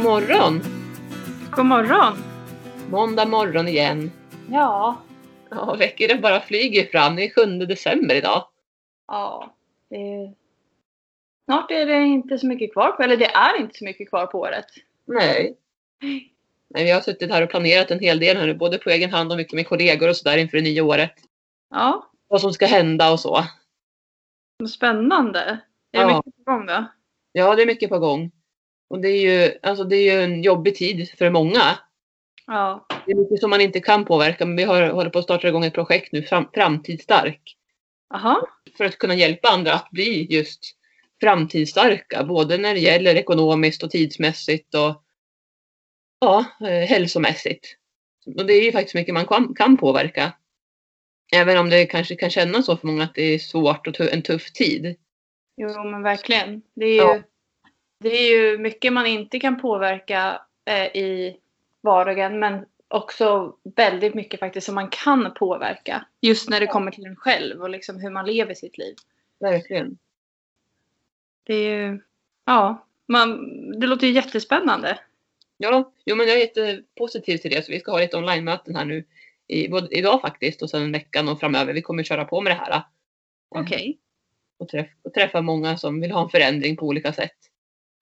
God morgon! God morgon! Måndag morgon igen. Ja, Ja, veckorna bara flyger fram. Det är 7 december idag. ja. Det är... Snart är det inte så mycket kvar på, eller det är inte så mycket kvar på året. Nej. Nej, vi har suttit här och planerat en hel del nu, både på egen hand och mycket med kollegor och sådär inför det nya året. Ja, Vad som ska hända och så. spännande. Är Ja. det mycket på gång då? Ja, det är mycket på gång. Och det är ju, alltså det är ju en jobbig tid för många. Ja, Det är mycket som man inte kan påverka, men vi har, håller på att starta igång ett projekt nu, fram, Framtidsstark. aha. För att kunna hjälpa andra att bli just framtidsstarka, både när det gäller ekonomiskt och tidsmässigt och ja, eh, hälsomässigt. Och det är ju faktiskt mycket man kan, kan påverka. Även om det kanske kan kännas så för många att det är svårt och en tuff tid. Jo, men verkligen. Det är ju, Ja. Det är ju mycket man inte kan påverka eh, i vardagen, men också väldigt mycket faktiskt som man kan påverka. Just när det kommer till en själv och liksom hur man lever sitt liv. Verkligen. Det är ju, ja, man, det låter ju jättespännande. Ja, jo, men jag är jättepositiv till det. Så vi ska ha lite online-möten här nu i, både idag faktiskt och sen veckan och framöver. Vi kommer köra på med det här. Okej. Och, träff, och träffa många som vill ha en förändring på olika sätt.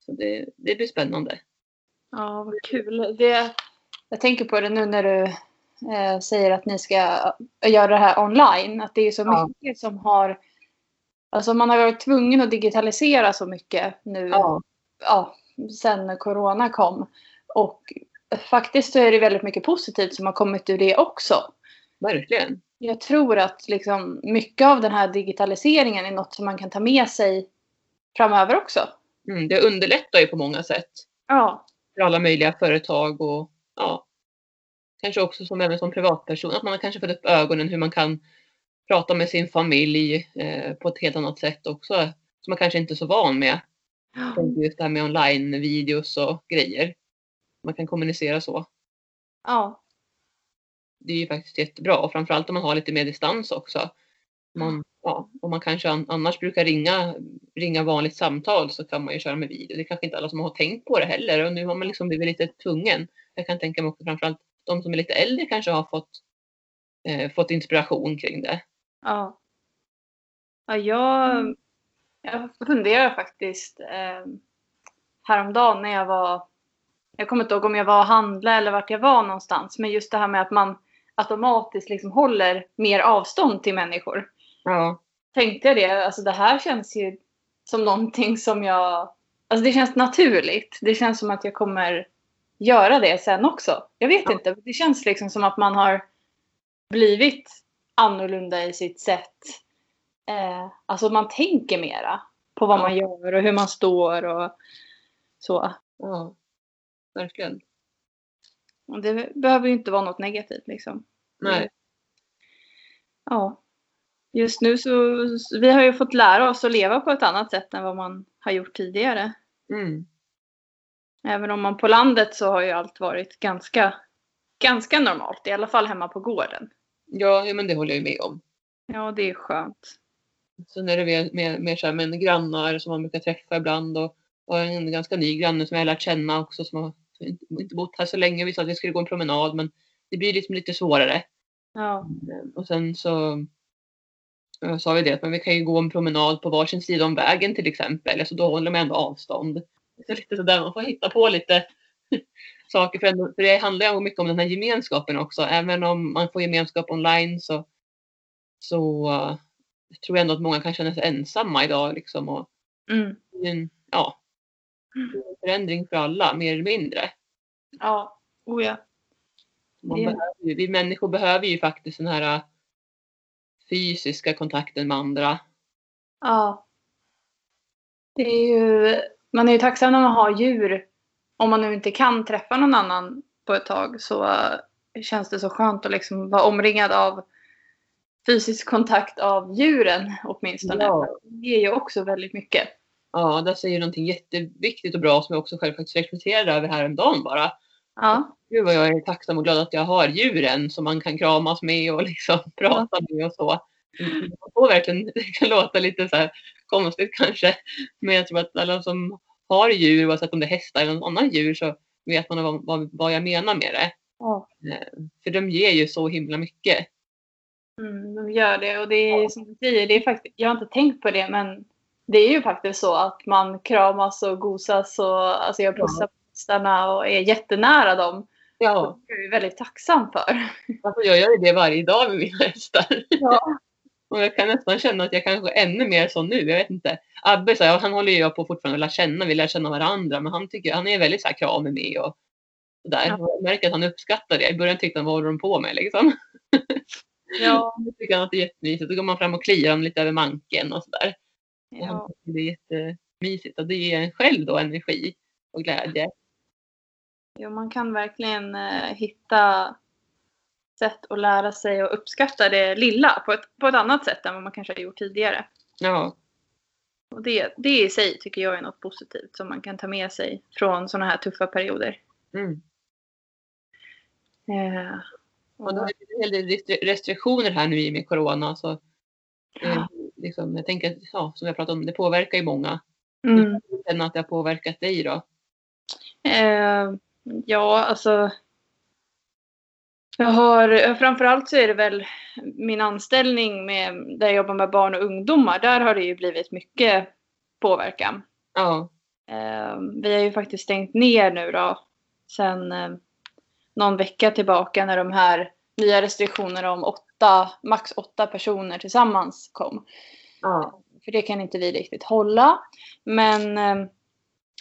Så det, det blir spännande. Ja, vad kul. Det, jag tänker på det nu när du eh, säger att ni ska göra det här online. Att det är så Ja. mycket som har... Alltså man har varit tvungen att digitalisera så mycket nu Ja, ja, sen corona kom. Och faktiskt så är det väldigt mycket positivt som har kommit ur det också. verkligen. Jag tror att liksom mycket av den här digitaliseringen är något som man kan ta med sig framöver också. Mm, det underlättar ju på många sätt. Ja, för alla möjliga företag och ja, kanske också som även som privatperson att man har kanske fått upp ögonen hur man kan prata med sin familj eh, på ett helt annat sätt också som man kanske inte är så van med. Tänker Just det här med online-videos och grejer. Man kan kommunicera så. ja, Det är ju faktiskt jättebra och framförallt om man har lite mer distans också. Man, ja, om man kanske an- annars brukar ringa, ringa vanligt samtal så kan man ju köra med video. Det är kanske inte alla som har tänkt på det heller och nu har man liksom blivit lite tvungen. Jag kan tänka mig också framförallt de som är lite äldre kanske har fått, eh, fått inspiration kring det. ja. Ja, jag, jag funderar faktiskt eh, häromdagen när jag var... Jag kommer inte ihåg om jag var och handlade eller vart jag var någonstans. Men just det här med att man automatiskt liksom håller mer avstånd till människor. Ja, Tänkte jag det, alltså det här känns ju som någonting som jag... Alltså det känns naturligt. Det känns som att jag kommer göra det sen också. Jag vet Ja. inte. Det känns liksom som att man har blivit annorlunda i sitt sätt. Eh, alltså man tänker mera på vad Ja. man gör och hur man står och så. ja, verkligen. Och det behöver ju inte vara något negativt liksom. Nej, Ja. Just nu så, vi har ju fått lära oss att leva på ett annat sätt än vad man har gjort tidigare. mm, Även om man på landet så har ju allt varit ganska, ganska normalt. I alla fall hemma på gården. ja, ja, men det håller jag ju med om. Ja, det är skönt. Sen är det mer, mer, mer så här med grannar som man brukar träffa ibland och, och en ganska ny granne som jag har lärt känna också som har inte, bott här så länge. Vi sa att vi skulle gå en promenad men det blir liksom lite svårare. Ja, Och sen så sa vi det att men vi kan ju gå en promenad på varsin sida om vägen till exempel. Alltså då håller man ändå avstånd. Så lite sådär, man får hitta på lite saker. För, ändå, för det handlar ju mycket om den här gemenskapen också. Även om man får gemenskap online så, så eh, tror jag ändå att många kan känna sig ensamma idag. Liksom, och, mm. det är en, ja, är en förändring för alla, mer eller mindre. ja. Oh, ja. Man Det- behöver, ju- vi människor behöver ju faktiskt den här äh, fysiska kontakten med andra. ja. Det är ju, man är ju tacksam när man har djur. Om man nu inte kan träffa någon annan på ett tag så känns det så skönt att liksom vara omringad av fysisk kontakt av djuren åtminstone. Ja. Det ger ju också väldigt mycket. Ja, där säger någonting jätteviktigt och bra som jag också själv faktiskt reflekterade över häromdagen bara. Ja, Gud vad jag är tacksam och glad att jag har djuren som man kan kramas med och liksom prata med och så. Man får verkligen, det kan låta lite så här konstigt kanske, men jag tror att alla som har djur, oavsett om det är hästar eller någon annan djur, så vet man vad, vad, vad jag menar med det. Ja. Eh, För de ger ju så himla mycket. Mm, de gör det och det är som du säger, det är faktiskt, jag har inte tänkt på det men det är ju faktiskt så att man kramas och gosas och alltså jag pussar hästarna och är jättenära dem. Ja, Det är jag väldigt tacksam för. alltså jag gör ju det varje dag med mina hästar. Ja. Och jag kan nästan känna att jag kanske är ännu mer så nu. Jag vet inte. Abbe så, ja, han håller ju på fortfarande att lära känna. Vi lär känna varandra. Men han, tycker, han är väldigt så här kramig med och sådär. Ja. Jag märker att han uppskattar det. I början tyckte han, vad håller de på med liksom? Ja. Nu tycker han att det är jättemysigt. Då går man fram och kliar honom lite över manken och sådär. Och han Ja. tycker det är jättemysigt. Och det ger en själv då energi och glädje. Jo, man kan verkligen eh, hitta sätt att lära sig och uppskatta det lilla på ett, på ett annat sätt än vad man kanske har gjort tidigare. Ja, Och det, det i sig tycker jag är något positivt som man kan ta med sig från sådana här tuffa perioder. mm. Eh, Och är det en hel del restri- restriktioner här nu i och med corona. Så, eh, liksom, jag tänker att, ja, som jag pratade om, det påverkar ju många. mm. Hur känner att det har påverkat dig då? Eh, ja, alltså. Jag har, framförallt så är det väl min anställning med, där jag jobbar med barn och ungdomar. Där har det ju blivit mycket påverkan. Ja, Eh, vi har ju faktiskt stängt ner nu då sen eh, någon vecka tillbaka när de här nya restriktionerna om åtta, max åtta personer tillsammans kom. ja, För det kan inte vi riktigt hålla. Men eh,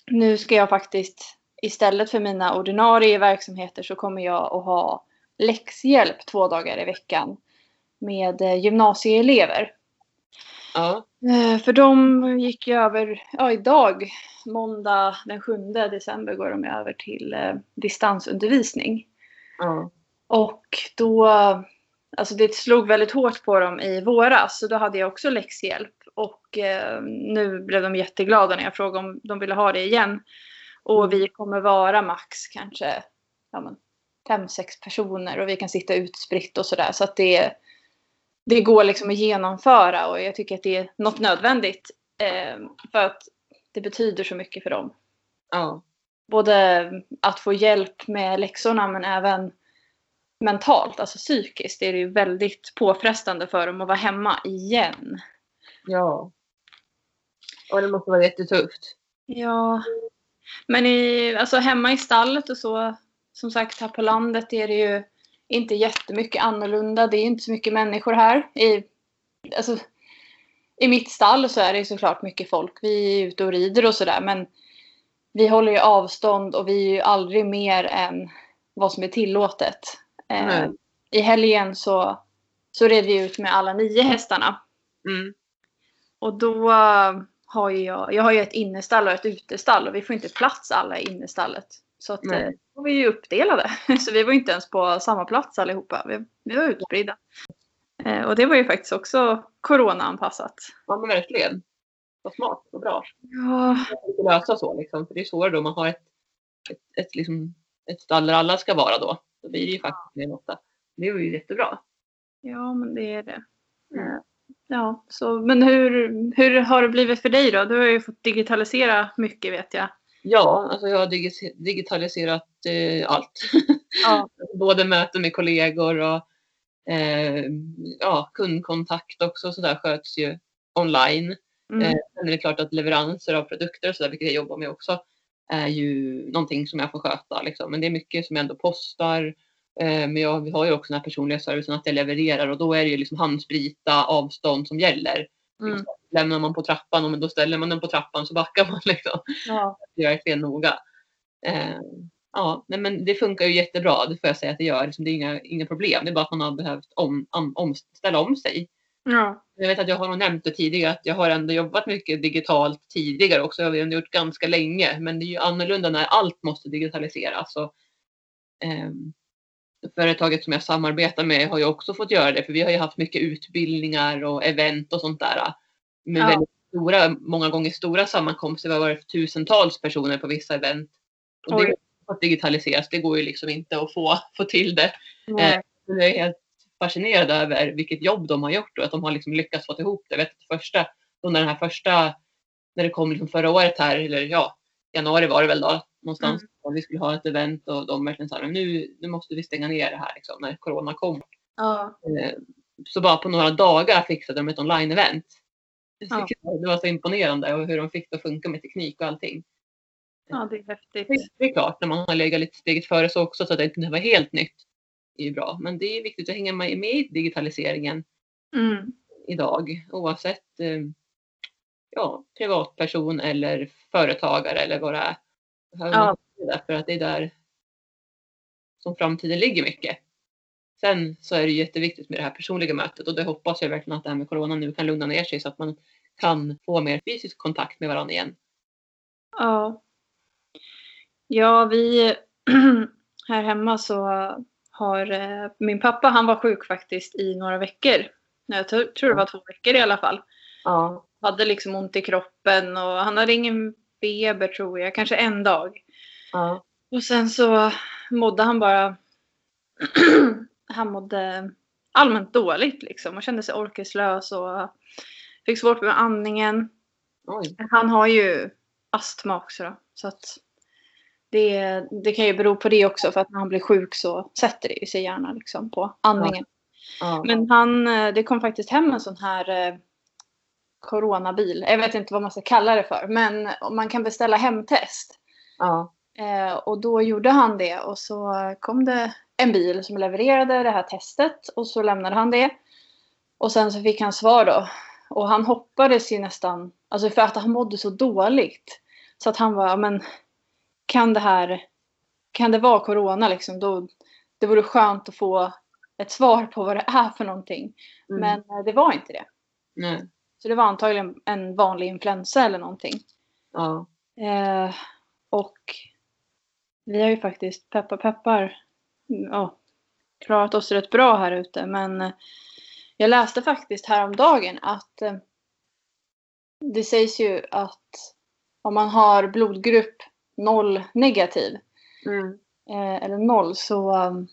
nu ska jag faktiskt istället för mina ordinarie verksamheter så kommer jag att ha läxhjälp två dagar i veckan med eh, gymnasieelever. ja, Eh, För de gick ju över, ja idag, måndag den 7 december går de över till eh, distansundervisning. ja, Och då, alltså det slog väldigt hårt på dem i våras, så då hade jag också läxhjälp. Och eh, nu blev de jätteglada när jag frågade om de ville ha det igen. Och vi kommer vara max kanske ja, men, fem, sex personer och vi kan sitta utspritt och sådär. Så att det, det går liksom att genomföra och jag tycker att det är något nödvändigt. Eh, för att det betyder så mycket för dem ja, både att få hjälp med läxorna men även mentalt, alltså psykiskt. är det ju väldigt påfrestande för dem att vara hemma igen. ja. Och det måste vara jättetufft. Ja, men i, alltså hemma i stallet och så, som sagt här på landet är det ju inte jättemycket annorlunda. Det är inte så mycket människor här. I, alltså, I mitt stall så är det såklart mycket folk. Vi är ute och rider och sådär men vi håller ju avstånd och vi är ju aldrig mer än vad som är tillåtet. Nej. I helgen så, så red vi ut med alla nio hästarna. Mm. Och då har jag, jag har ju ett innestall och ett utestall och vi får inte plats alla i innestallet. Så att Nej. eh, då var vi ju uppdelade. Så vi var inte ens på samma plats allihopa. Vi, vi var utspridda. Eh, och det var ju faktiskt också coronaanpassat. Ja, men verkligen. Vad smart och bra. Ja, Att lösa så liksom. För det är svårare då man har ett, ett, ett, liksom, ett stall där alla ska vara då. Då blir det ju faktiskt mer än åtta. Det var ju jättebra. ja men det är det. Mm. Ja, så, men hur, hur har det blivit för dig då? Du har ju fått digitalisera mycket vet jag. Ja, alltså jag har digi- digitaliserat eh, allt. Ja. Både möten med kollegor och eh, ja, kundkontakt också så där sköts ju online. Mm. Eh, sen är det klart att leveranser av produkter och så där, vilket jag jobbar med också, är ju någonting som jag får sköta. Liksom. Men det är mycket som jag ändå postar. Eh, men jag, har ju också den här personliga servicen att jag levererar och då är det ju liksom handsprita, avstånd som gäller. Mm. Lämnar man på trappan, och men då ställer man den på trappan så backar man. Liksom. Ja. Det är verkligen noga. Eh, ja, nej, men det funkar ju jättebra, det får jag säga att det gör. Liksom, det är inga, inga problem, det är bara att man har behövt om, om, om, ställa om sig. Ja. Jag vet att jag har nog nämnt det tidigare att jag har ändå jobbat mycket digitalt tidigare också. Jag har ändå gjort ganska länge. Men det är ju annorlunda när allt måste digitaliseras. Och, företaget som jag samarbetar med har ju också fått göra det. För vi har ju haft mycket utbildningar och event och sånt där. Med Ja. väldigt stora, många gånger stora sammankomster. Vi har varit tusentals personer på vissa event. Och det fått digitaliseras. Det går ju liksom inte att få, få till det. Nej. Men jag är helt fascinerad över vilket jobb de har gjort och att de har liksom lyckats få ihop det. Jag vet att första, när den här första, när det kom liksom förra året här, eller ja, januari var det väl då någonstans. Och vi skulle ha ett event och de verkligen sa nu, nu måste vi stänga ner det här liksom, när corona kom. Ja. Eh, Så bara på några dagar fixade de ett online-event. Ja. Det var så imponerande och hur de fick det att funka med teknik och allting. ja, det är häftigt. Det- är klart, när man har legat lite steget före så också så att det inte var helt nytt. Det är ju bra. Men det är viktigt att hänga med med i digitaliseringen Mm. idag oavsett eh, ja, privatperson eller företagare eller vad det är. Ja. Därför att det är där som framtiden ligger mycket. Sen så är det jätteviktigt med det här personliga mötet och det hoppas jag verkligen att det här med corona nu kan lugna ner sig så att man kan få mer fysisk kontakt med varandra igen. Ja. Ja, vi här hemma så har eh, min pappa, han var sjuk faktiskt i några veckor. Jag tror tror det var två veckor i alla fall. Ja. Hade liksom ont i kroppen och han hade ingen feber tror jag, kanske en dag. ja. Och sen så mådde han bara... han mådde allmänt dåligt liksom och kände sig orkeslös och fick svårt med andningen. Oj. Han har ju astma också då, så att det, det kan ju bero på det också för att när han blir sjuk så sätter det ju sig gärna liksom på andningen. Ja. Men han, eh, det kom faktiskt hem en sån här eh, coronabil. Jag vet inte vad man ska kalla det för, men man kan beställa hemtest. ja. Eh, och då gjorde han det och så kom det en bil som levererade det här testet och så lämnade han det. Och sen så fick han svar då. Och han hoppades ju nästan, alltså för att han mådde så dåligt. Så att han var, "Ja, men kan det här, kan det vara corona liksom? Då, det vore skönt att få ett svar på vad det är för någonting. Mm. Men eh, det var inte det. Nej. Så det var antagligen en vanlig influensa eller någonting. Ja. Eh, och vi har ju faktiskt, peppar peppar, mm, ja, klarat oss rätt bra här ute. Men eh, jag läste faktiskt häromdagen att eh, det sägs ju att om man har blodgrupp 0 negativ Mm. eh, eller 0 så, um,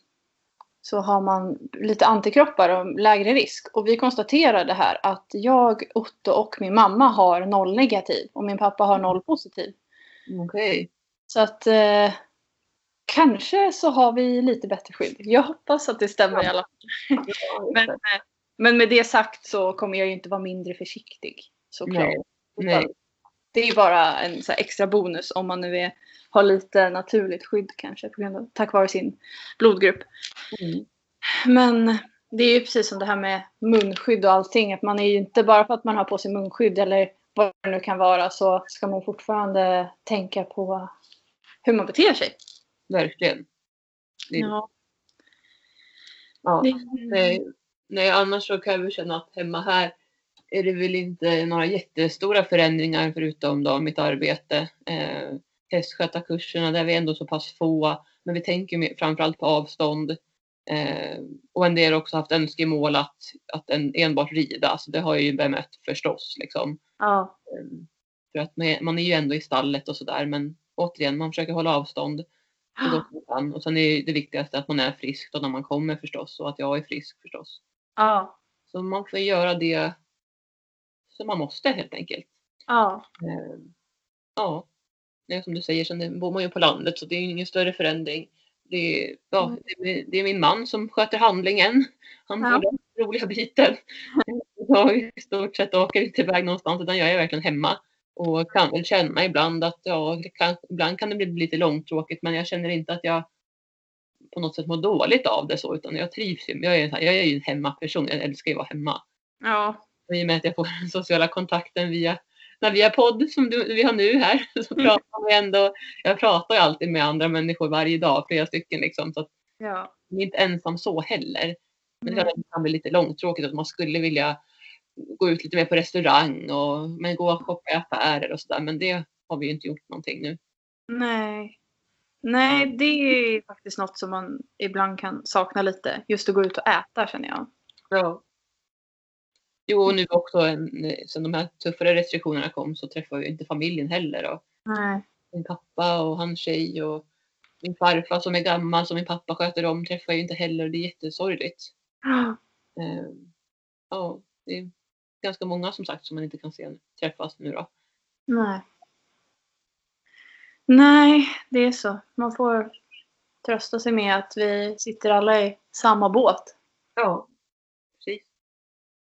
så har man lite antikroppar och lägre risk. Och vi konstaterade här att jag, Otto och min mamma har 0 negativ och min pappa har 0 positiv. Okej. Så att eh, kanske så har vi lite bättre skydd. Jag hoppas att det stämmer i alla fall. Ja, Men, eh, men med det sagt så kommer jag ju inte vara mindre försiktig. Såklart. Nej. Nej. Det är ju bara en extra bonus om man nu är, har lite naturligt skydd kanske på grund av, tack vare sin blodgrupp. Mm. Men det är ju precis som det här med munskydd och allting. Att man är ju inte bara för att man har på sig munskydd eller vad det nu kan vara så ska man fortfarande tänka på hur man beter sig. Verkligen. Det- Ja. Ja. Det, Nej, nej, annars så kan jag känna att hemma här är det väl inte några jättestora förändringar förutom då mitt arbete. Eh, hästskötarkurserna, där är vi ändå så pass få. Men vi tänker framförallt på avstånd. Eh, och en del har också haft önskemål att, att en, enbart rida. Så det har jag ju bemött förstås. Liksom. ja. Eh, för att man är, man är ju ändå i stallet och sådär. Men återigen, man försöker hålla avstånd så gott man kan. Och sen är det viktigaste att man är frisk då när man kommer förstås. Och att jag är frisk förstås. Ja. Så man får göra det som man måste helt enkelt. Ja. Eh, Ja, det är som du säger, sen bor man ju på landet så det är ju ingen större förändring. Det är, ja, Mm. det är, min man som sköter handlingen. Han Ja. får den roliga biten. Jag i stort sett åker inte iväg någonstans utan jag är verkligen hemma. Och kan väl känna ibland att ja, kan, ibland kan det bli lite långtråkigt men jag känner inte att jag på något sätt mår dåligt av det så utan jag trivs ju. Jag är, så jag är ju en hemmaperson, jag älskar ju att vara hemma. Ja. Och I och med att jag får den sociala kontakten via, när via podd som du, vi har nu här så pratar vi ändå. Jag pratar ju alltid med andra människor varje dag, flera stycken liksom. Så att Ja. jag är inte ensam så heller. Men Mm. det kan bli lite långtråkigt att man skulle vilja gå ut lite mer på restaurang och men gå och shoppa i affärer och sådär. Men det har vi ju inte gjort någonting nu. Nej. Nej, det är faktiskt något som man ibland kan sakna lite. Just att gå ut och äta känner jag. Ja. Jo, och nu också en, sen de här tuffare restriktionerna kom så träffar jag ju inte familjen heller. Och Nej. min pappa och hans tjej och min farfar som är gammal som min pappa sköter om träffar jag inte heller. Det är jättesorgligt. Eh, ja, det är ganska många som sagt som man inte kan se träffas nu då. Nej. Nej, det är så. Man får trösta sig med att vi sitter alla i samma båt. Ja.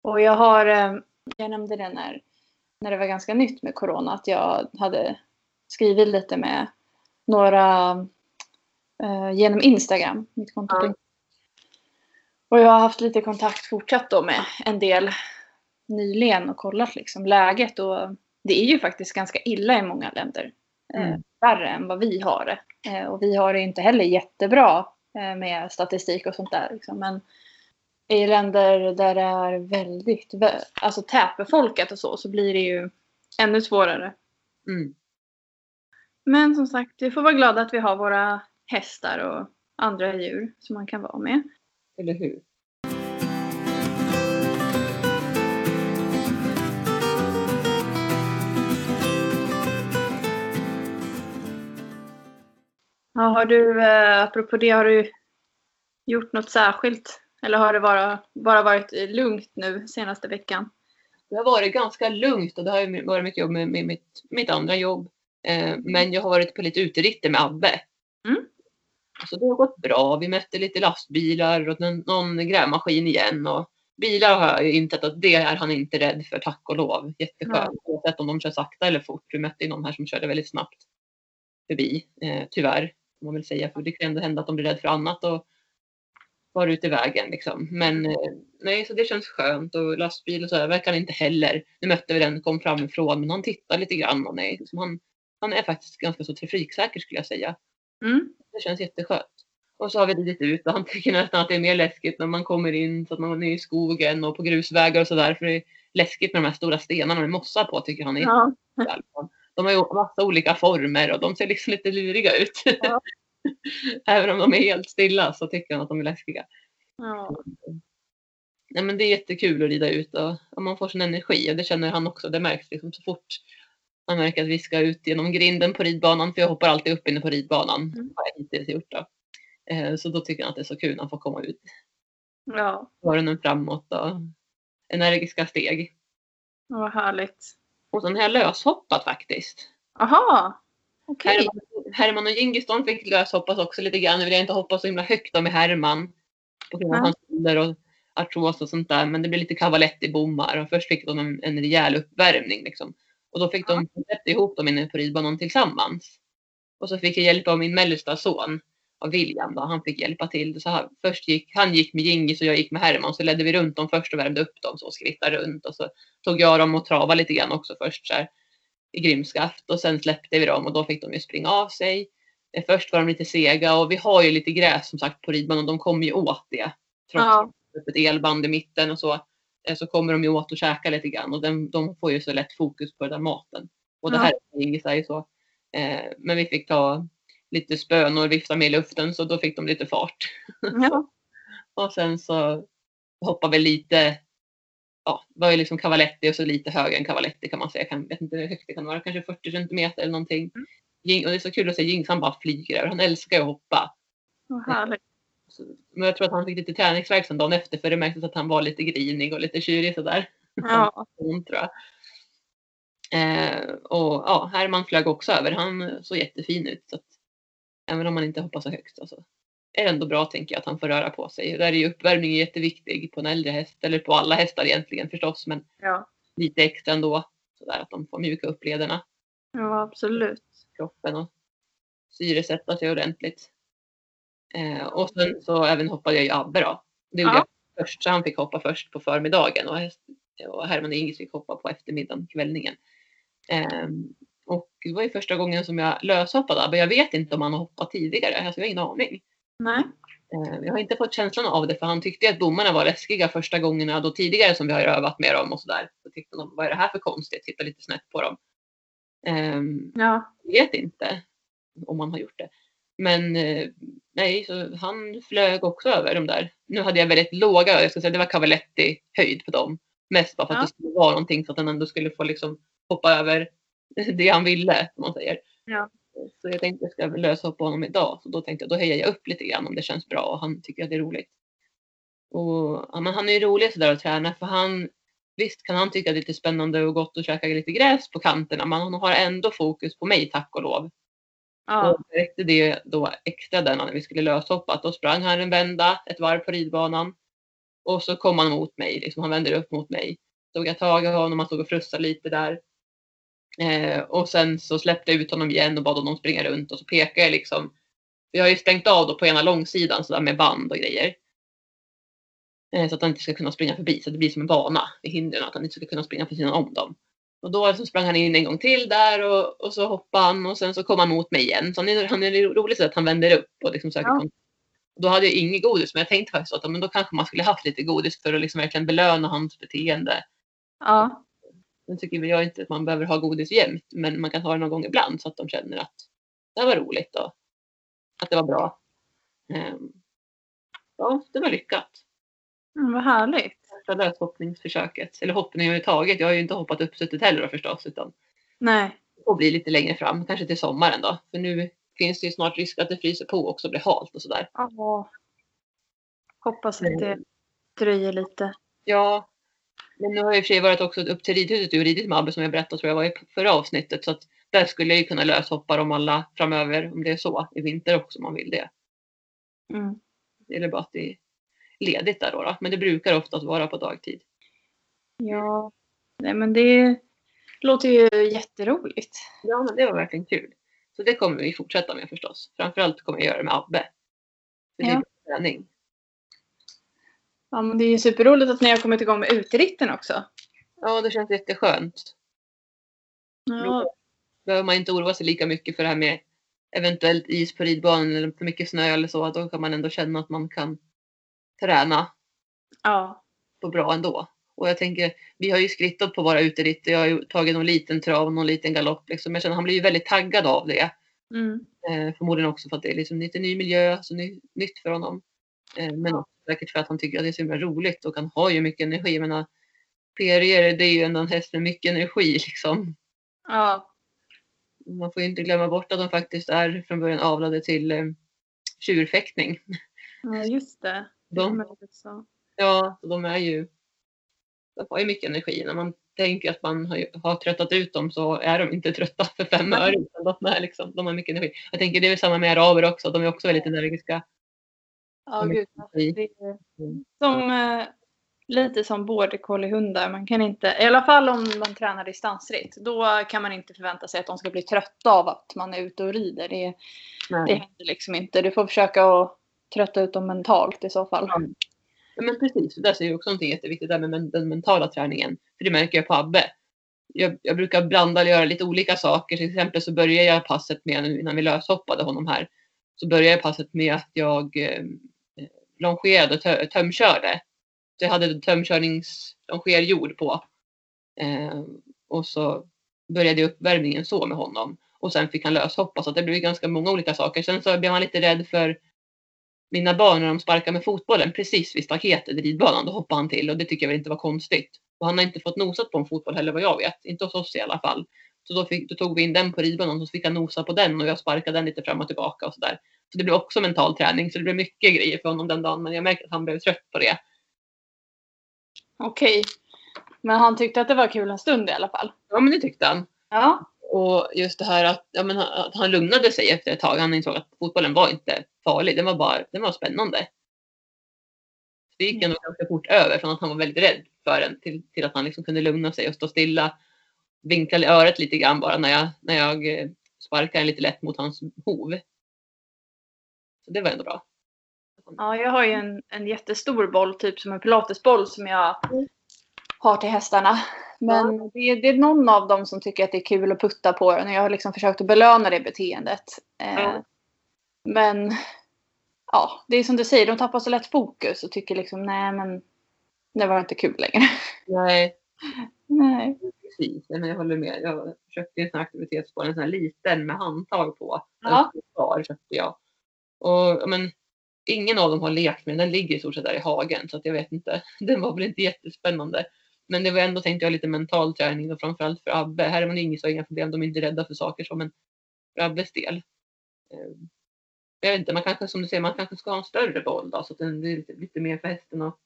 Och jag har, eh, jag nämnde det när, när det var ganska nytt med corona, att jag hade skrivit lite med några eh, genom Instagram, mitt konto. Ja. Och jag har haft lite kontakt fortsatt då med en del nyligen och kollat liksom läget och det är ju faktiskt ganska illa i många länder. Eh, Mm. värre än vad vi har det. Eh, och vi har det inte heller jättebra med statistik och sånt där. Liksom. Men i länder där det är väldigt vä- alltså tätbefolkat och så, så blir det ju ännu svårare. Mm. Men som sagt, vi får vara glada att vi har våra hästar och andra djur som man kan vara med. Eller hur? Ja, har du, eh, apropå det, har du gjort något särskilt? Eller har det bara, bara varit lugnt nu senaste veckan? Det har varit ganska lugnt och det har varit mycket jobb med, med mitt, mitt andra jobb. Eh, men jag har varit på lite uteritter med Abbe. Mm. Så det har gått bra. Vi mötte lite lastbilar och någon, någon grävmaskin igen. Och bilar har jag insett att det är han inte rädd för, tack och lov. Jätteskönt. Oavsett om de kör sakta eller fort. Vi mötte någon här som körde väldigt snabbt förbi. Eh, tyvärr, får man väl säga. För det kan ändå hända att de blir rädda för annat och vara ute i vägen. Liksom. Men eh, nej, så det känns skönt. Och lastbil och så här verkar han inte heller. Nu mötte vi den, kom framifrån, men han tittar lite grann. Och nej, liksom han, han är faktiskt ganska så trafiksäker skulle jag säga. Mm. Det känns jätteskönt. Och så har vi ridit ut och han tycker nästan att det är mer läskigt när man kommer in så att man är i skogen och på grusvägar och sådär. För det är läskigt med de här stora stenarna med mossa på tycker han är Ja. De har ju massa olika former och de ser liksom lite luriga ut. Ja. Även om de är helt stilla så tycker han att de är läskiga. Ja. Nej, men det är jättekul att rida ut och, och man får sin energi och det känner han också. Det märks liksom så fort han märker att vi ska ut genom grinden på ridbanan för jag hoppar alltid upp inne på ridbanan. Mm. Har jag hittills gjort då. Eh, Så då tycker han att det är så kul när han får komma ut. ja. Öronen framåt och energiska steg. Vad härligt. Och sen har jag löshoppat faktiskt. Aha. Okej. Herman, Herman och Djingis de fick löshoppas också lite grann. Nu vill jag inte hoppa så himla högt då med Herman. På grund av Ja. hans ålder och artros och sånt där. Men det blev lite kavalett i bommar. Och först fick de en, en rejäl uppvärmning liksom. Och då fick de sätta ihop dem inne på ridbanan tillsammans. Och så fick jag hjälp av min mellersta son. Av William då. Han fick hjälpa till. Så han, först gick, han gick med Djingis och jag gick med Herman. Så ledde vi runt dem först och värmde upp dem. Så skrittade runt. Och så tog jag dem och trava lite grann också först. Så här, i Grimskaft och sen släppte vi dem och då fick de ju springa av sig. Eh, Först var de lite sega och vi har ju lite gräs som sagt på ridbanan och de kommer ju åt det. Trots Ja. är ett elband i mitten och så. eh, Så kommer de ju åt och käka lite grann och den, de får ju så lätt fokus på den där maten. Och det Ja. här är ju så. Eh, men vi fick ta lite spön och vifta med i luften så då fick de lite fart. Ja. Och sen så hoppade vi lite, ja, var ju liksom cavaletti och så lite högre än cavaletti kan man säga. Jag vet inte hur högt det kan vara, kanske 40 centimeter eller någonting. Mm. Och det är så kul att se Jings, han bara flyger över. Han älskar att hoppa. Så, men jag tror att han fick lite träningsvärk sen dagen efter för det märktes att han var lite grinig och lite tjurig sådär. Ja. Tror jag. Eh, och ja, Herman flög också över. Han såg jättefin ut. Så att, även om man inte hoppar så högt så är ändå bra tänker jag att han får röra på sig. Där är ju uppvärmning jätteviktig på en äldre häst. Eller på alla hästar egentligen förstås. Men Ja. lite extra ändå. Så där att de får mjuka upp lederna, ja, absolut. kroppen och syresätta sig ordentligt. Eh, och sen så även hoppade jag ju Abbe då. Det gjorde Ja. jag först. Så han fick hoppa först på förmiddagen. Och, häst, och Herman Ingis fick hoppa på eftermiddagen, kvällningen. Ehm, och det var ju första gången som jag löshoppade Abbe. Jag vet inte om han har hoppat tidigare. Alltså jag har ingen aning. Nej. Eh, Jag har inte fått känslan av det för han tyckte att bommarna var läskiga första gångerna då tidigare som vi har övat med dem och sådär. Så tyckte de, vad är det här för konstigt? Titta lite snett på dem. Ehm, Ja. Vet inte om han har gjort det. Men eh, nej, så han flög också över de där. Nu hade jag väldigt låga, jag ska säga det var cavaletti höjd på dem. Mest bara för att Ja. det skulle vara någonting så att han ändå skulle få liksom hoppa över det han ville, som man säger. Ja. Så jag tänkte jag ska lösa upp honom idag. Så då tänkte jag då höjer jag upp lite grann om det känns bra och han tycker att det är roligt. Och ja, men han är ju rolig sådär att träna för han Visst kan han tycka det är lite spännande och gott att käka lite gräs på kanterna men han har ändå fokus på mig tack och lov. Ja. Och räckte det då extra den när vi skulle löshoppa. att Då sprang han en vända, ett varv på ridbanan. Och så kom han mot mig, liksom, han vände upp mot mig. Tog jag tag i honom, han stod och frussade lite där. Eh, och sen så släppte jag ut honom igen och bad honom springa runt och så pekade jag liksom. Vi har ju stängt av då på ena långsidan sådär med band och grejer. Eh, så att han inte ska kunna springa förbi så att det blir som en bana i hindren att han inte ska kunna springa på sidan om dem. Och då så sprang han in en gång till där och, och så hoppade han och sen så kom han mot mig igen. Så han är, han är roligt så att han vänder upp och liksom söker Ja. Då hade jag inget godis men jag tänkte faktiskt att men då kanske man skulle haft lite godis för att liksom verkligen belöna hans beteende. Ja. Nu tycker jag inte att man behöver ha godis jämt men man kan ha det någon gång ibland så att de känner att det var roligt och att det var bra. Ehm, Ja, det var lyckat. Mm, vad härligt. Första löshoppningsförsöket. Eller hoppning överhuvudtaget. Jag har ju inte hoppat uppsuttet heller då förstås utan Nej. och bli lite längre fram, kanske till sommaren då. För nu finns det ju snart risk att det fryser på också och blir halt och sådär. Ja. Hoppas att det dröjer lite. Ja, men nu har jag i och för sig varit också upp till ridhuset och ridit med Abbe som jag berättade tror jag var i förra avsnittet. Så att där skulle jag ju kunna löshoppa dem alla framöver om det är så i vinter också om man vill det. Mm. Är bara att det är ledigt där då, då. Men det brukar oftast vara på dagtid. Ja. Nej men det låter ju jätteroligt. Ja, men det var verkligen kul. Så det kommer vi fortsätta med förstås. Framförallt kommer jag göra det med Abbe. För det är Ja. träning. Ja men det är ju superroligt att ni har kommit igång med uteritten också. Ja, det känns jätteskönt. Ja. behöver man inte oroa sig lika mycket för det här med eventuellt is på ridbanan eller för mycket snö eller så. Då kan man ändå känna att man kan träna Ja. på bra ändå. Och jag tänker, vi har ju skrittat på våra uteritt. Jag har ju tagit någon liten trav och någon liten galopp. Liksom. Jag känner att han blir ju väldigt taggad av det. Mm. Eh, förmodligen också för att det är liksom lite ny miljö, så ny, nytt för honom. Eh, men också säkert för att han tycker att det är så himla roligt och han har ju mycket energi. Jag menar, Perrier, det är ju ändå en häst med mycket energi liksom. Ja. Man får ju inte glömma bort att de faktiskt är från början avlade till eh, tjurfäktning. ja, just det. De, Men ja, de är ju de har ju mycket energi. När man tänker att man har, har tröttat ut dem så är de inte trötta för fem öre. De, är liksom, de har mycket energi. Jag tänker det är väl samma med araber också. De är också väldigt energiska. Ja, gud. i- Det är Mm. som, eh, lite som border collie-hundar. Man kan inte, i alla fall om man tränar distansritt, då kan man inte förvänta sig att de ska bli trötta av att man är ute och rider. Det, det händer liksom inte. Du får försöka att trötta ut dem mentalt i så fall. Ja. Men precis, det där är ju också någonting jätteviktigt där med den mentala träningen. För det märker jag på Abbe. Jag, jag brukar blanda och göra lite olika saker. Till exempel så börjar jag passet med, innan vi löshoppade honom här, så börjar jag passet med att jag eh, longerade och tö- tömkörde. Så jag hade tömkörningslongerjord på. Eh, och så började jag uppvärmningen så med honom. Och sen fick han löshoppa så det blev ganska många olika saker. Sen så blev han lite rädd för mina barn när de sparkar med fotbollen precis vid staketet i ridbanan. Då hoppade han till och det tycker jag väl inte var konstigt. Och han har inte fått nosat på en fotboll heller vad jag vet. Inte hos oss i alla fall. Så då, fick, då tog vi in den på ridbanan och så fick han nosa på den och jag sparkade den lite fram och tillbaka och sådär. Så det blev också mental träning. Så det blev mycket grejer för honom den dagen. Men jag märker att han blev trött på det. Okej. Men han tyckte att det var kul en stund i alla fall. Ja men det tyckte han. Ja. Och just det här att, ja, men, att han lugnade sig efter ett tag. Han insåg att fotbollen var inte farlig. Den var bara den var spännande. Det gick ändå ganska fort över från att han var väldigt rädd för den till, till att han liksom kunde lugna sig och stå stilla. Vinkla i örat lite grann bara när jag, när jag eh, sparkade lite lätt mot hans hov. Så det var ändå bra. Ja, jag har ju en, en jättestor boll, typ som en pilatesboll som jag har till hästarna. Men det, är- det är någon av dem som tycker att det är kul att putta på den och jag har liksom försökt att belöna det beteendet. Eh, Ja. Men ja, det är som du säger, de tappar så lätt fokus och tycker liksom nej men det var inte kul längre. Nej, nej. Precis. Nej, men jag håller med. Jag köpte en sån här aktivitetsboll, en sån här liten med handtag på. Ja. Köpte jag. Och men ingen av dem har lekt med den. Den ligger i stort sett där i hagen så att jag vet inte. Den var väl inte jättespännande. Men det var ändå tänkte jag lite mental träning och framförallt för Abbe. Herman och Inge så har inga problem. De är inte rädda för saker så men för Abbes del. eh, Jag vet inte, man kanske som du säger, man kanske ska ha en större boll då så att den blir lite, lite mer för hästen att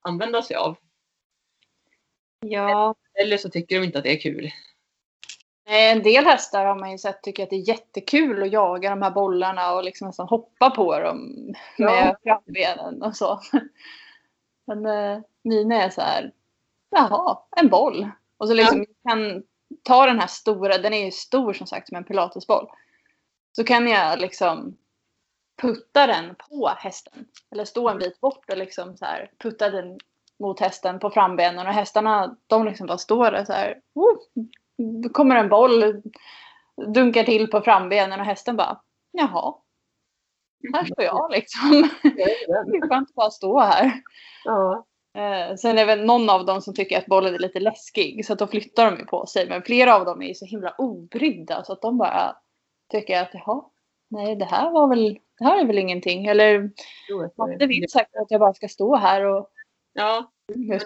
använda sig av. Ja, Eller så tycker de inte att det är kul. En del hästar har man ju sett tycker att det är jättekul att jaga de här bollarna och liksom nästan hoppa på dem med ja. frambenen och så. Men eh, mina är så här, jaha, en boll. Och så liksom ja. kan ta den här stora, den är ju stor som sagt som en pilatesboll. Så kan jag liksom putta den på hästen. Eller stå en bit bort och liksom så här putta den mot hästen på frambenen och hästarna de liksom bara står där så här. Oh, kommer en boll, dunkar till på frambenen och hästen bara jaha. Här står jag liksom. Det är skönt att bara stå här. Ja. Eh, sen är det väl någon av dem som tycker att bollen är lite läskig så att då flyttar de ju på sig. Men flera av dem är ju så himla obrydda så att de bara tycker att jaha, nej det här var väl, det här är väl ingenting. Eller det vill säkert att jag bara ska stå här och Ja, men de,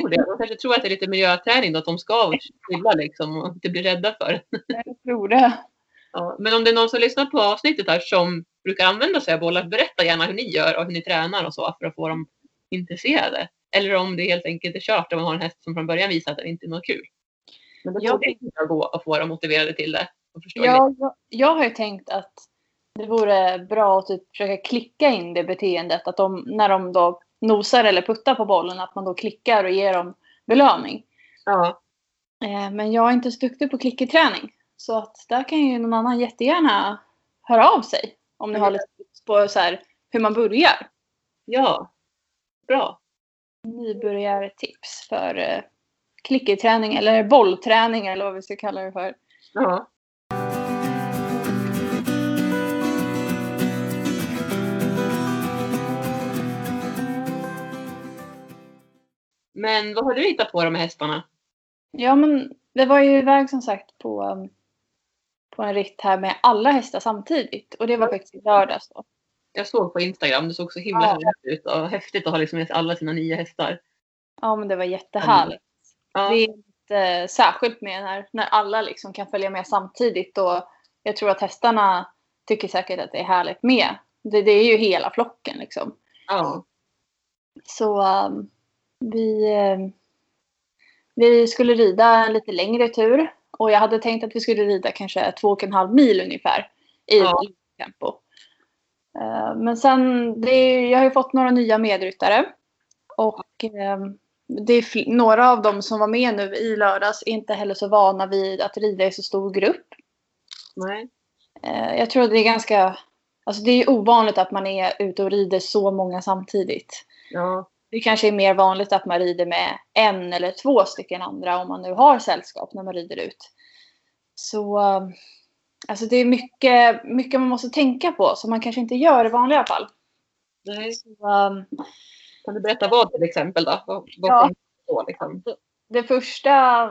tror det. de kanske tror att det är lite miljöträning då, att de ska chilla liksom och inte bli rädda för det. Jag tror det. Ja, men om det är någon som lyssnar på avsnittet här som brukar använda sig av bollar, berätta gärna hur ni gör och hur ni tränar och så för att få dem intresserade. Eller om det helt enkelt är kört om man har en häst som från början visar att det inte är något kul. Men då jag tänker jag gå och få dem motiverade till det. Ja, jag, jag har ju tänkt att det vore bra att typ försöka klicka in det beteendet. Att de, när de då nosar eller puttar på bollen, att man då klickar och ger dem belöning. Ja. Eh, men jag är inte så duktig på klickerträning. Så att där kan ju någon annan jättegärna höra av sig. Om ni mm. har lite tips på så här, hur man börjar. Ja, bra. Nybörjartips för eh, klickerträning eller bollträning eller vad vi ska kalla det för. Ja. Men vad har du hittat på de med hästarna? Ja, men det var ju iväg som sagt på, um, på en ritt här med alla hästar samtidigt. Och det var faktiskt i lördags då. Jag såg på Instagram, det såg så himla ja. härligt ut och häftigt att ha liksom alla sina nya hästar. Ja, men det var jättehärligt. Ja. Det är lite särskilt med när, när alla liksom kan följa med samtidigt och jag tror att hästarna tycker säkert att det är härligt med. Det, det är ju hela flocken liksom. Ja. Så um, vi, eh, vi skulle rida en lite längre tur. Och jag hade tänkt att vi skulle rida kanske två och en halv mil ungefär i ja. tempo. Eh, men sen, det, jag har ju fått några nya medryttare. Och eh, det är några av dem som var med nu i lördags är inte heller så vana vid att rida i så stor grupp. Nej. Jag tror att det är ganska, alltså det är ovanligt att man är ute och rider så många samtidigt. Ja det kanske är mer vanligt att man rider med en eller två stycken andra om man nu har sällskap när man rider ut. Så alltså det är mycket, mycket man måste tänka på som man kanske inte gör i vanliga fall. Nej. Så, um, kan du berätta vad till exempel då? Vad, vad ja, på, liksom? Det första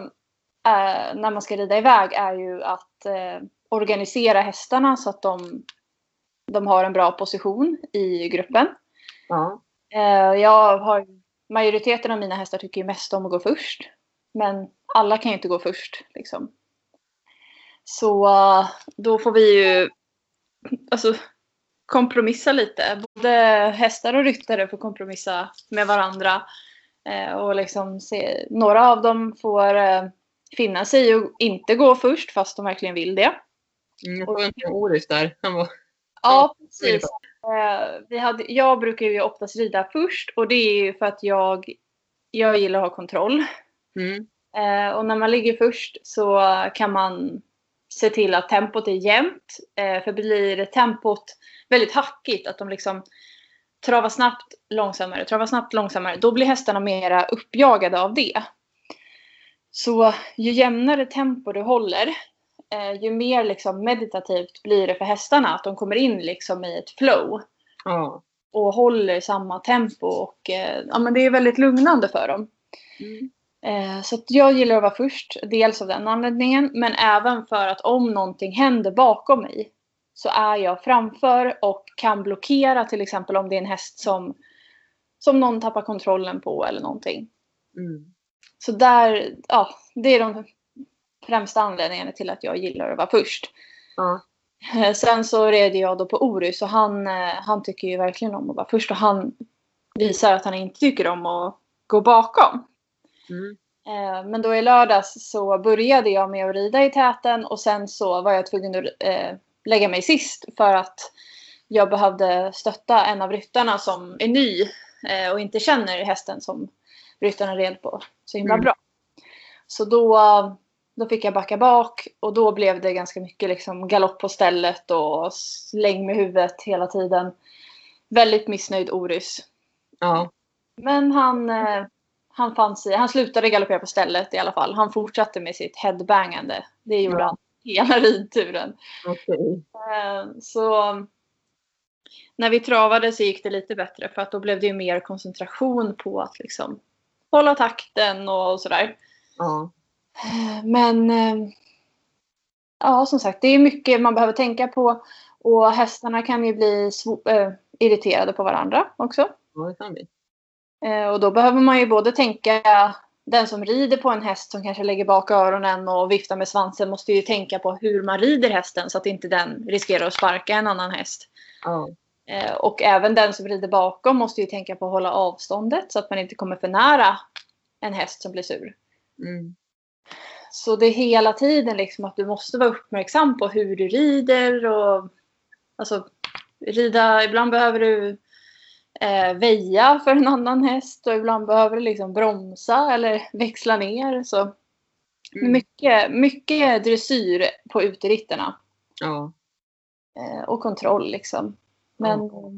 äh, när man ska rida iväg är ju att äh, organisera hästarna så att de, de har en bra position i gruppen. Ja. Eh, jag har, majoriteten av mina hästar tycker ju mest om att gå först. Men alla kan ju inte gå först. Liksom. Så eh, då får vi ju alltså, kompromissa lite. Både hästar och ryttare får kompromissa med varandra. Eh, och liksom se, några av dem får finna sig att inte gå först fast de verkligen vill det. Mm, jag såg en Oris där. Han var... Ja, precis. Eh, vi hade, jag brukar ju oftast rida först och det är ju för att jag, jag gillar att ha kontroll. Mm. Eh, och när man ligger först så kan man se till att tempot är jämnt. Eh, för blir tempot väldigt hackigt, att de liksom travar snabbt, långsammare, travar snabbt, långsammare, då blir hästarna mera uppjagade av det. Så ju jämnare tempo du håller, eh, ju mer liksom meditativt blir det för hästarna. Att de kommer in liksom i ett flow. Mm. Och håller samma tempo. Och, eh, ja, men det är väldigt lugnande för dem. Mm. Eh, så jag gillar att vara först. Dels av den anledningen. Men även för att om någonting händer bakom mig. Så är jag framför och kan blockera till exempel om det är en häst som, som någon tappar kontrollen på eller någonting. Mm. Så där, ja, det är de främsta anledningen till att jag gillar att vara först. Eh, sen så red jag då på Orus och han, eh, han tycker ju verkligen om att vara först och han visar att han inte tycker om att gå bakom. Mm. Eh, men då i lördags så började jag med att rida i täten och sen så var jag tvungen att lägga mig sist för att jag behövde stötta en av ryttarna som är ny och inte känner hästen som ryttarna red på så himla Mm. bra. Så då, då fick jag backa bak och då blev det ganska mycket liksom galopp på stället och släng med huvudet hela tiden. Väldigt missnöjd Orys. Ja. Men han, eh, han fann sig, han slutade galoppera på stället i alla fall. Han fortsatte med sitt headbangande. Det gjorde Ja. han hela ridturen. Okej. Eh, Så när vi travade så gick det lite bättre för att då blev det ju mer koncentration på att liksom hålla takten och sådär. Ja. Men eh, ja, som sagt, det är mycket man behöver tänka på och hästarna kan ju bli eh, irriterade på varandra också. Ja, det kan vi. Eh, Och då behöver man ju både tänka, den som rider på en häst som kanske lägger bak öronen och viftar med svansen måste ju tänka på hur man rider hästen så att inte den riskerar att sparka en annan häst. Ja. Och även den som rider bakom måste ju tänka på att hålla avståndet så att man inte kommer för nära en häst som blir sur. Mm. Så det är hela tiden liksom att du måste vara uppmärksam på hur du rider och alltså rida, ibland behöver du eh, väja för en annan häst och ibland behöver du liksom bromsa eller växla ner. Så Mm. mycket, mycket dressyr på uteritterna Ja. eh, och kontroll liksom. Men eh,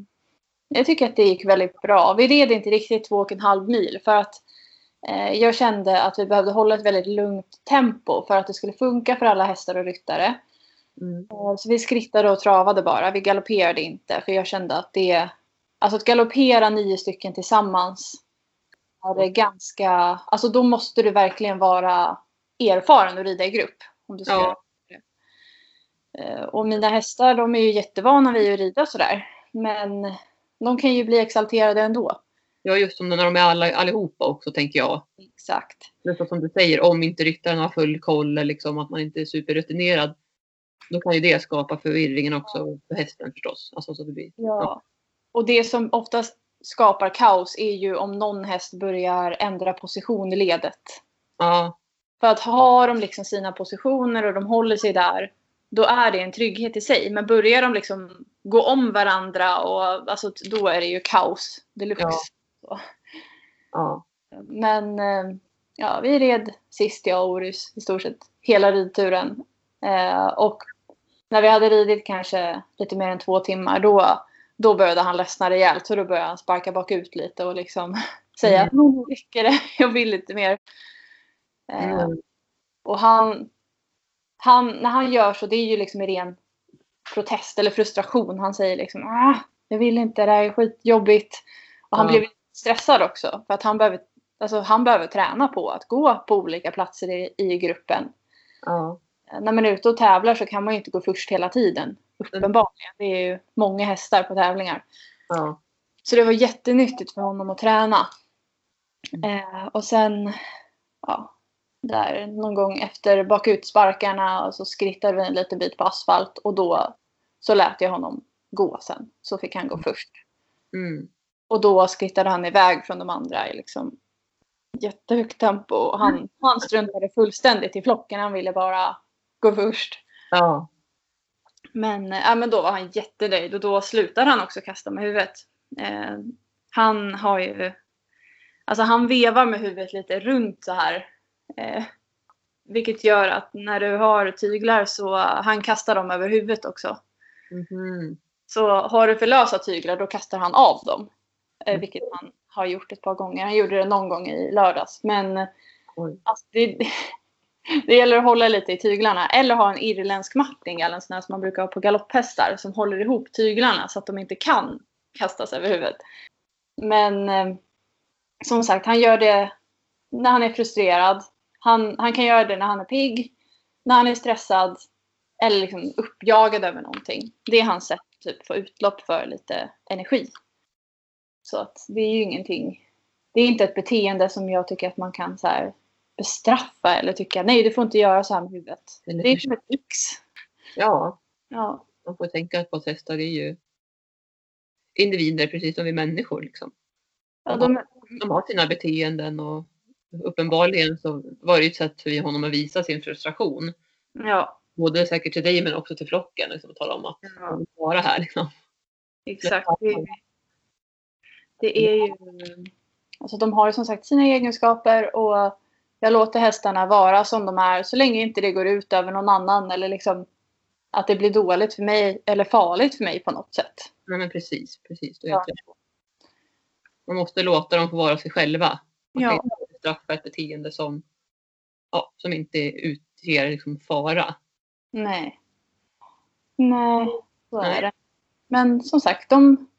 jag tycker att det gick väldigt bra. Vi red inte riktigt två och en halv mil för att jag kände att vi behövde hålla ett väldigt lugnt tempo för att det skulle funka för alla hästar och ryttare. Mm. Eh, Så vi skrittade och travade bara. Vi galopperade inte för jag kände att det... Alltså att galoppera nio stycken tillsammans är det ganska... Alltså då måste du verkligen vara erfaren och rida i grupp. Om du ska Ja. det. Eh, Och mina hästar de är ju jättevana vid att rida sådär. Men de kan ju bli exalterade ändå. Ja, just som när de är alla, allihopa också tänker jag. Exakt. Det är som du säger, om inte ryttaren har full koll eller liksom att man inte är superrutinerad. Då kan ju det skapa förvirringen också för hästen förstås. Alltså, så det blir, Ja. Och det som oftast skapar kaos är ju om någon häst börjar ändra position i ledet. ja, För att har de liksom sina positioner och de håller sig där, då är det en trygghet i sig. Men börjar de liksom gå om varandra, och, alltså, då är det ju kaos deluxe. Ja. Ja. Men eh, ja, vi red sist jag och Orus i stort sett hela ridturen. Eh, och när vi hade ridit kanske lite mer än två timmar, då, då började han ledsna rejält. Så då började han sparka bakut lite och liksom säga att nu räcker det, jag vill inte mer. Eh, Mm. och han, han, när han gör så, det är ju liksom i ren protest eller frustration. Han säger liksom ah, jag vill inte, det här är skitjobbigt. Och han Ja. blev stressad också för att han behöver, alltså, han behöver träna på att gå på olika platser i, i gruppen. ja. När man är ute och tävlar så kan man ju inte gå först hela tiden. Uppenbarligen. Det är ju många hästar på tävlingar. ja. Så det var jättenyttigt för honom att träna. Eh, och sen, ja, där någon gång efter bakutsparkarna och så skrittade vi en liten bit på asfalt och då så lät jag honom gå sen. Så fick han gå först. Mm. Och då skrittade han iväg från de andra i liksom jättehögt tempo. Och han, han struntade fullständigt i flocken. Han ville bara gå först. ja. Men, äh, men då var han jättenöjd och då slutade han också kasta med huvudet. Eh, han har ju... Alltså han vevar med huvudet lite runt så här. Eh, vilket gör att när du har tyglar så han kastar dem över huvudet också. Mhm. Så har du för lösa tyglar då kastar han av dem. Eh, Mm. vilket han har gjort ett par gånger. Han gjorde det någon gång i lördags. Men alltså, det, det gäller att hålla lite i tyglarna. Eller ha en irländsk mapping eller en sån här som man brukar ha på galopphästar. Som håller ihop tyglarna så att de inte kan kastas över huvudet. Men eh, som sagt, han gör det när han är frustrerad. Han, han kan göra det när han är pigg, när han är stressad eller liksom uppjagad över någonting. Det är hans sätt att typ, få utlopp för lite energi. Så att det är ju ingenting. Det är inte ett beteende som jag tycker att man kan så här, bestraffa eller tycka nej du får inte göra så här med huvudet. Det är hur? som ett yx. ja, Ja, man får tänka på att hästar är ju individer precis som vi människor. Liksom. ja de, De har sina beteenden och uppenbarligen så var det ju ett sätt för honom att visa sin frustration. Ja, Både säkert till dig men också till flocken. Liksom, att tala om att vill vara här. Liksom. exakt. Det, det är ju... Alltså de har som sagt sina egenskaper och jag låter hästarna vara som de är så länge inte det går ut över någon annan eller liksom att det blir dåligt för mig eller farligt för mig på något sätt. Nej men precis, precis. Ja. Man måste låta dem få vara sig själva. Man kan Ja. inte straffa ett beteende som, ja, som inte utger liksom fara. Nej. Nej, så Nej. är det. Men som sagt, de,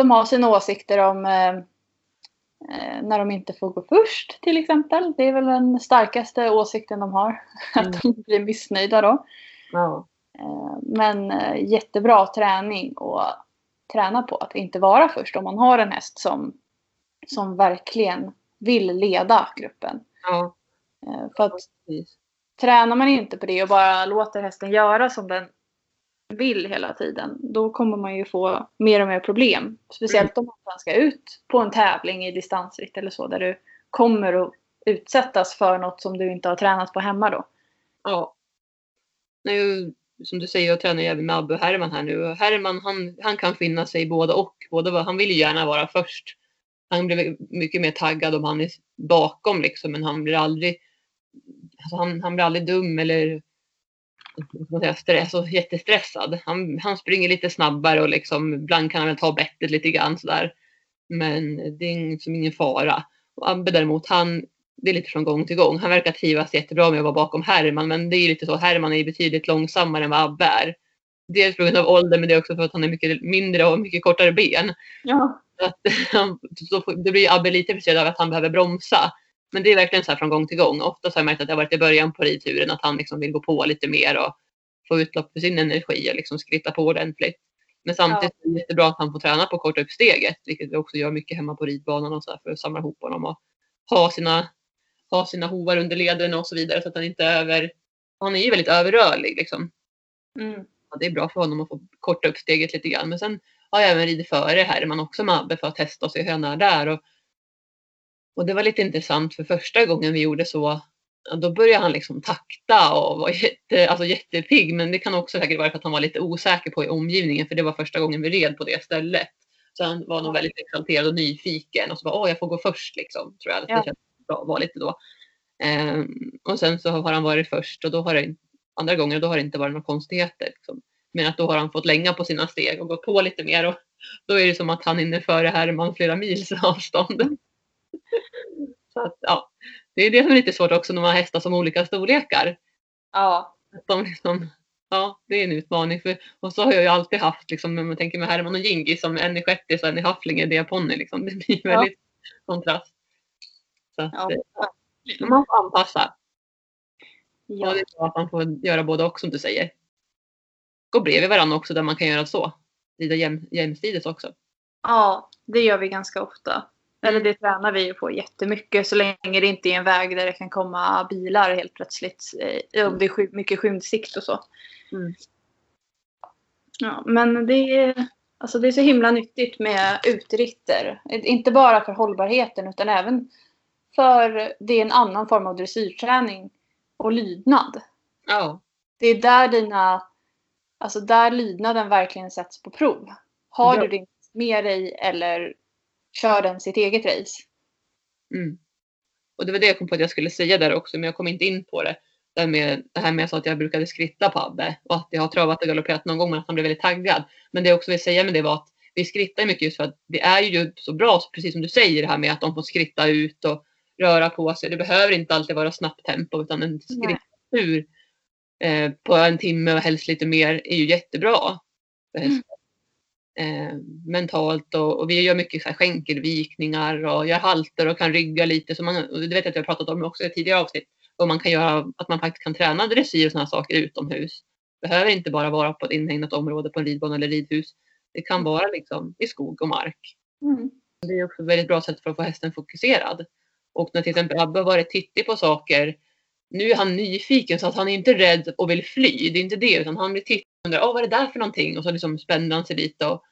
de har sina åsikter om eh, eh, när de inte får gå först till exempel. Det är väl den starkaste åsikten de har. Mm. Att de blir missnöjda då. Ja. Eh, Men jättebra träning att träna på att inte vara först om man har en häst som, som verkligen vill leda gruppen. Ja, För att tränar man inte på det och bara låter hästen göra som den vill hela tiden, då kommer man ju få mer och mer problem. Speciellt om man ska ut på en tävling i distansritt eller så, där du kommer att utsättas för något som du inte har tränat på hemma då. Ja. Nu, som du säger, jag tränar ju även med Abbe och Herman här nu. Herman han, han kan finna sig i både och. Både, han vill ju gärna vara först. Han blir mycket mer taggad om han är bakom liksom, men han blir aldrig, alltså han, han blir aldrig dum eller stress, och jättestressad. Han, han springer lite snabbare och liksom, ibland kan han väl ta bettet lite grann sådär. Men det är liksom ingen fara. Och Abbe däremot, han, det är lite från gång till gång. Han verkar trivas jättebra med att vara bakom Herman, men det är ju lite så. Herman är betydligt långsammare än vad Abbe är. Dels på grund av ålder, men det är också för att han är mycket mindre och mycket kortare ben. Ja. Så att, så det blir Abbe lite frustrerad av att han behöver bromsa. Men det är verkligen så här från gång till gång. Ofta så har jag märkt att det har varit i början på ridturen att han liksom vill gå på lite mer och få utlopp för sin energi och liksom skritta på ordentligt. Men samtidigt är det jättebra att han får träna på att korta upp steget, vilket vi också gör mycket hemma på ridbanan och så för att samla ihop honom och ha sina, ha sina hovar under leden och så vidare så att han inte är över... Han är ju väldigt överrörlig liksom. Mm. Ja, det är bra för honom att få korta upp steget lite grann. Men sen har jag även ridit före Herman också med Abbe för att testa och se hur han är där. Och, och det var lite intressant för första gången vi gjorde så, ja, då började han liksom takta och var jätte, alltså jättepigg. Men det kan också säkert vara för att han var lite osäker på i omgivningen för det var första gången vi red på det stället. Så han var nog väldigt exalterad och nyfiken och så bara åh jag får gå först liksom. Tror jag. Ja. Det känns bra att vara lite då. Ehm, och sen så har han varit först och då har det andra gånger då har det inte varit några konstigheter. Liksom. Men att då har han fått länga på sina steg och gått på lite mer och då är det som att han hinner före Herman flera mils avstånd. Så att, ja, det är det som är lite svårt också när man har hästar som olika storlekar. Ja. Att de liksom, ja, det är en utmaning. För, och så har jag ju alltid haft, liksom, när man tänker med Herman och Jingi som en i shettis och en i Haflinger diaponny. Liksom. Det blir Ja. väldigt kontrast. Så att, Ja. eh, man får anpassa. Och Ja. det är bra att man får göra både och som du säger. Gå bredvid varandra också där man kan göra så. Rida jäm, jämsides också. ja, det gör vi ganska ofta. Eller det tränar vi ju på jättemycket så länge det inte är en väg där det kan komma bilar helt plötsligt. eh, Om det är mycket skymd sikt och så. Mm. Ja, men det är, alltså det är så himla nyttigt med utritter. Inte bara för hållbarheten utan även för det är en annan form av dressyrträning och lydnad. Ja, Det är där dina, alltså där lydnaden verkligen sätts på prov. Har Ja. du din med dig eller kör den sitt eget race? Mm. Och det var det jag kom på att jag skulle säga där också, men jag kom inte in på det. Det här med, det här med jag att jag brukade skritta på Abbe och att jag har travat och galopperat någon gång men att han blev väldigt taggad. Men det jag också vill säga med det var att vi skrittar mycket just för att det är ju så bra, precis som du säger, det här med att de får skritta ut och röra på sig. Det behöver inte alltid vara snabbt tempo utan en skrittur eh, på en timme och helst lite mer är ju jättebra. Hästen. Eh, mentalt och, och vi gör mycket så här skänkelvikningar och gör halter och kan rygga lite. Så man, och det vet jag att jag har pratat om också i tidigare avsnitt. Och man kan göra att man faktiskt kan träna dressyr och sådana saker utomhus. Behöver inte bara vara på ett inhägnat område på en ridbana eller ridhus. Det kan vara liksom i skog och mark. Mm. Det är också ett väldigt bra sätt för att få hästen fokuserad. Och när till exempel Abbe har varit tittig på saker. Nu är han nyfiken så att han är inte rädd och vill fly. Det är inte det utan han blir tittig och undrar Åh, vad är det där för någonting? Och så liksom spänner han sig lite och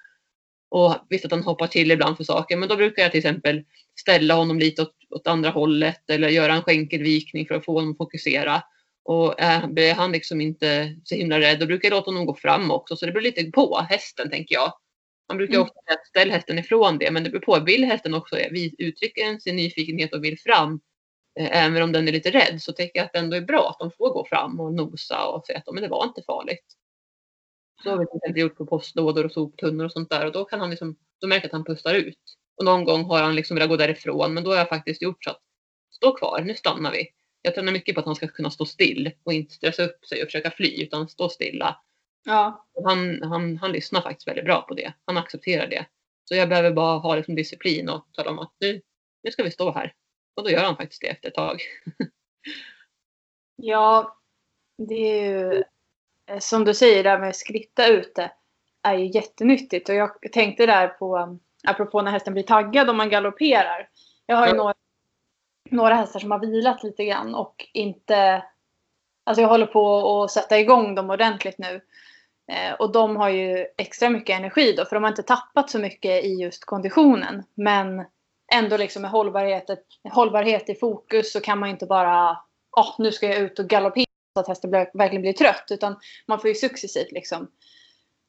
Och visst att han hoppar till ibland för saker, men då brukar jag till exempel ställa honom lite åt, åt andra hållet eller göra en skänkelvikning för att få honom att fokusera. Och är han liksom inte så himla rädd, då brukar jag låta honom gå fram också. Så det beror lite på hästen, tänker jag. Man brukar mm. ofta säga ställ hästen ifrån det, men det beror på. Vill hästen också uttrycka sin nyfikenhet och vill fram, även om den är lite rädd, så tycker jag att det ändå är bra att de får gå fram och nosa och säga att men det var inte farligt. Så har vi till exempel gjort på postlådor och soptunnor och sånt där och då kan han liksom, då märker att han pustar ut. Och någon gång har han liksom velat gå därifrån, men då har jag faktiskt gjort så att stå kvar, nu stannar vi. Jag tränar mycket på att han ska kunna stå still och inte stressa upp sig och försöka fly, utan stå stilla. Ja. Han, han, han lyssnar faktiskt väldigt bra på det. Han accepterar det. Så jag behöver bara ha liksom disciplin och tala om att nu, nu ska vi stå här. Och då gör han faktiskt det efter ett tag. ja, det är ju eh, som du säger där med skritta ute är ju jättenyttigt. Och jag tänkte där på, apropå när hästen blir taggad om man galopperar. Jag har ju ja. några, några hästar som har vilat lite grann och inte... Alltså jag håller på att sätta igång dem ordentligt nu. Eh, och de har ju extra mycket energi då, för de har inte tappat så mycket i just konditionen. Men ändå liksom med hållbarhet, hållbarhet i fokus så kan man inte bara, oh, nu ska jag ut och galoppera så att hästen verkligen blir trött. Utan man får ju successivt liksom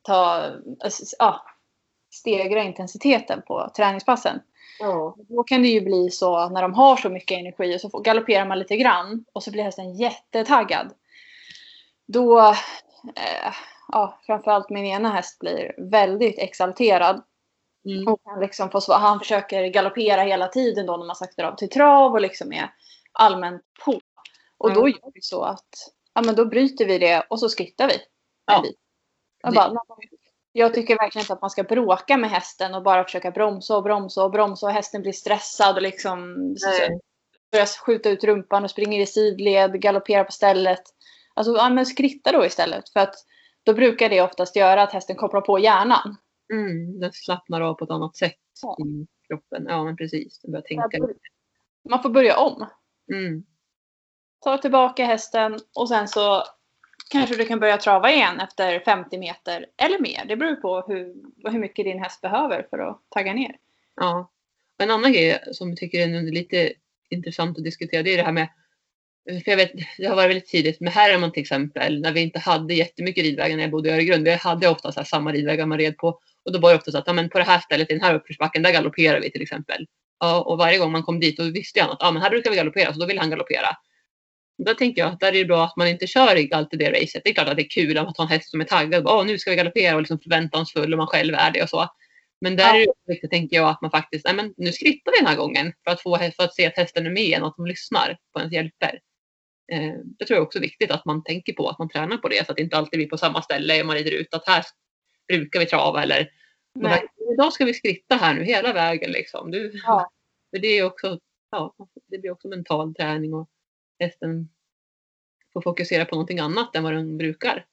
ta, ja, stegra intensiteten på träningspassen. Ja. Då kan det ju bli så när de har så mycket energi och så galopperar man lite grann och så blir hästen jättetaggad. Då, eh, ja, framförallt min ena häst blir väldigt exalterad. Mm. Och han, liksom får, han försöker galoppera hela tiden då när man saktar av till trav och liksom är allmänt på. Och då gör vi så att ja, men då bryter vi det och så skrittar vi. Ja. Jag, bara, jag tycker verkligen inte att man ska bråka med hästen och bara försöka bromsa och bromsa och bromsa och hästen blir stressad och liksom börjar skjuta ut rumpan och springer i sidled, galopperar på stället. Alltså, ja, men skritta då istället. För att då brukar det oftast göra att hästen kopplar på hjärnan. Mm, den slappnar av på ett annat sätt ja. i kroppen. Ja, men precis. Den börjar tänka. Man får börja om. Mm. Ta tillbaka hästen och sen så kanske du kan börja trava igen efter 50 meter eller mer. Det beror på hur, hur mycket din häst behöver för att tagga ner. Ja. En annan grej som jag tycker är lite intressant att diskutera det är det här med för jag vet, det har varit väldigt tidigt med Herman till exempel, när vi inte hade jättemycket ridvägar när jag bodde i Öregrund. Vi hade ofta så samma ridvägar man red på. Och då var det ofta så att ja, men på det här stället i den här uppförsbacken, där galopperar vi till exempel. Ja, och varje gång man kom dit då visste han att ja, men här brukar vi galoppera, så då vill han galoppera. Då tänker jag att där är det bra att man inte kör alltid det racet. Det är klart att det är kul att ha en häst som är taggad. Åh, nu ska vi galoppera och liksom förväntansfull och man själv är det och så. Men där ja. är det viktigt, tänker jag, att man faktiskt, nej men nu skrittar vi den här gången för att, få, för att se att hästen är med och att de lyssnar på ens hjälper. Eh, det tror jag också är viktigt att man tänker på, att man tränar på det så att det inte alltid blir på samma ställe man rider ut att här brukar vi trava eller Nej. idag ska vi skritta här nu hela vägen liksom. Du, ja. För det är också, ja, det blir också mental träning och hästen får fokusera på någonting annat än vad den brukar.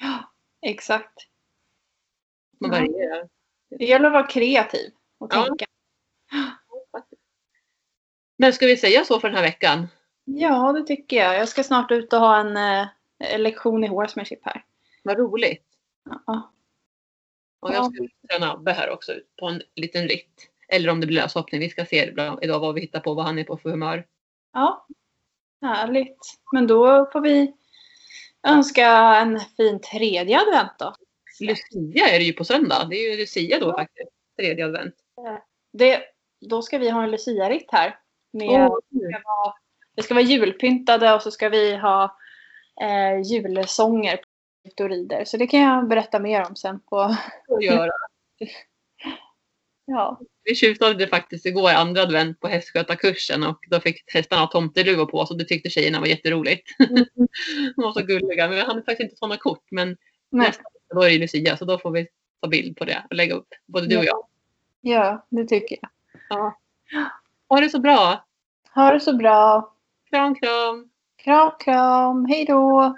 Ja, exakt. Man varierar. Det gäller att vara kreativ och ja. tänka. Men ska vi säga så för den här veckan? Ja, det tycker jag. Jag ska snart ut och ha en eh, lektion i horsemanship här. Vad roligt. Ja. Och jag ska träna Abbe här också på en liten ritt. Eller om det blir löshoppning. Vi ska se idag vad vi hittar på, vad han är på för humör. Ja, härligt. Men då får vi önska en fin tredje advent då. Lucia är det ju på söndag. Det är ju Lucia då faktiskt. Tredje advent. Det, då ska vi ha en Lucia-ritt här. Med, oh. Det ska vara julpyntade och så ska vi ha eh, julsånger på rider. Så det kan jag berätta mer om sen. På... Göra. ja. Vi tjuvstartade faktiskt igår andra advent på hästskötarkursen och då fick hästarna tomteluvor på sig och det tyckte tjejerna var jätteroligt. Mm. De var så gulliga. Men vi hade faktiskt inte sådana kort. Men Nej. nästa då är det Lucia så då får vi ta bild på det och lägga upp. Både du och jag. Ja, det tycker jag. Ja. Ha det så bra. Ha det så bra. Kram, kram. Kram, kram. Hej då.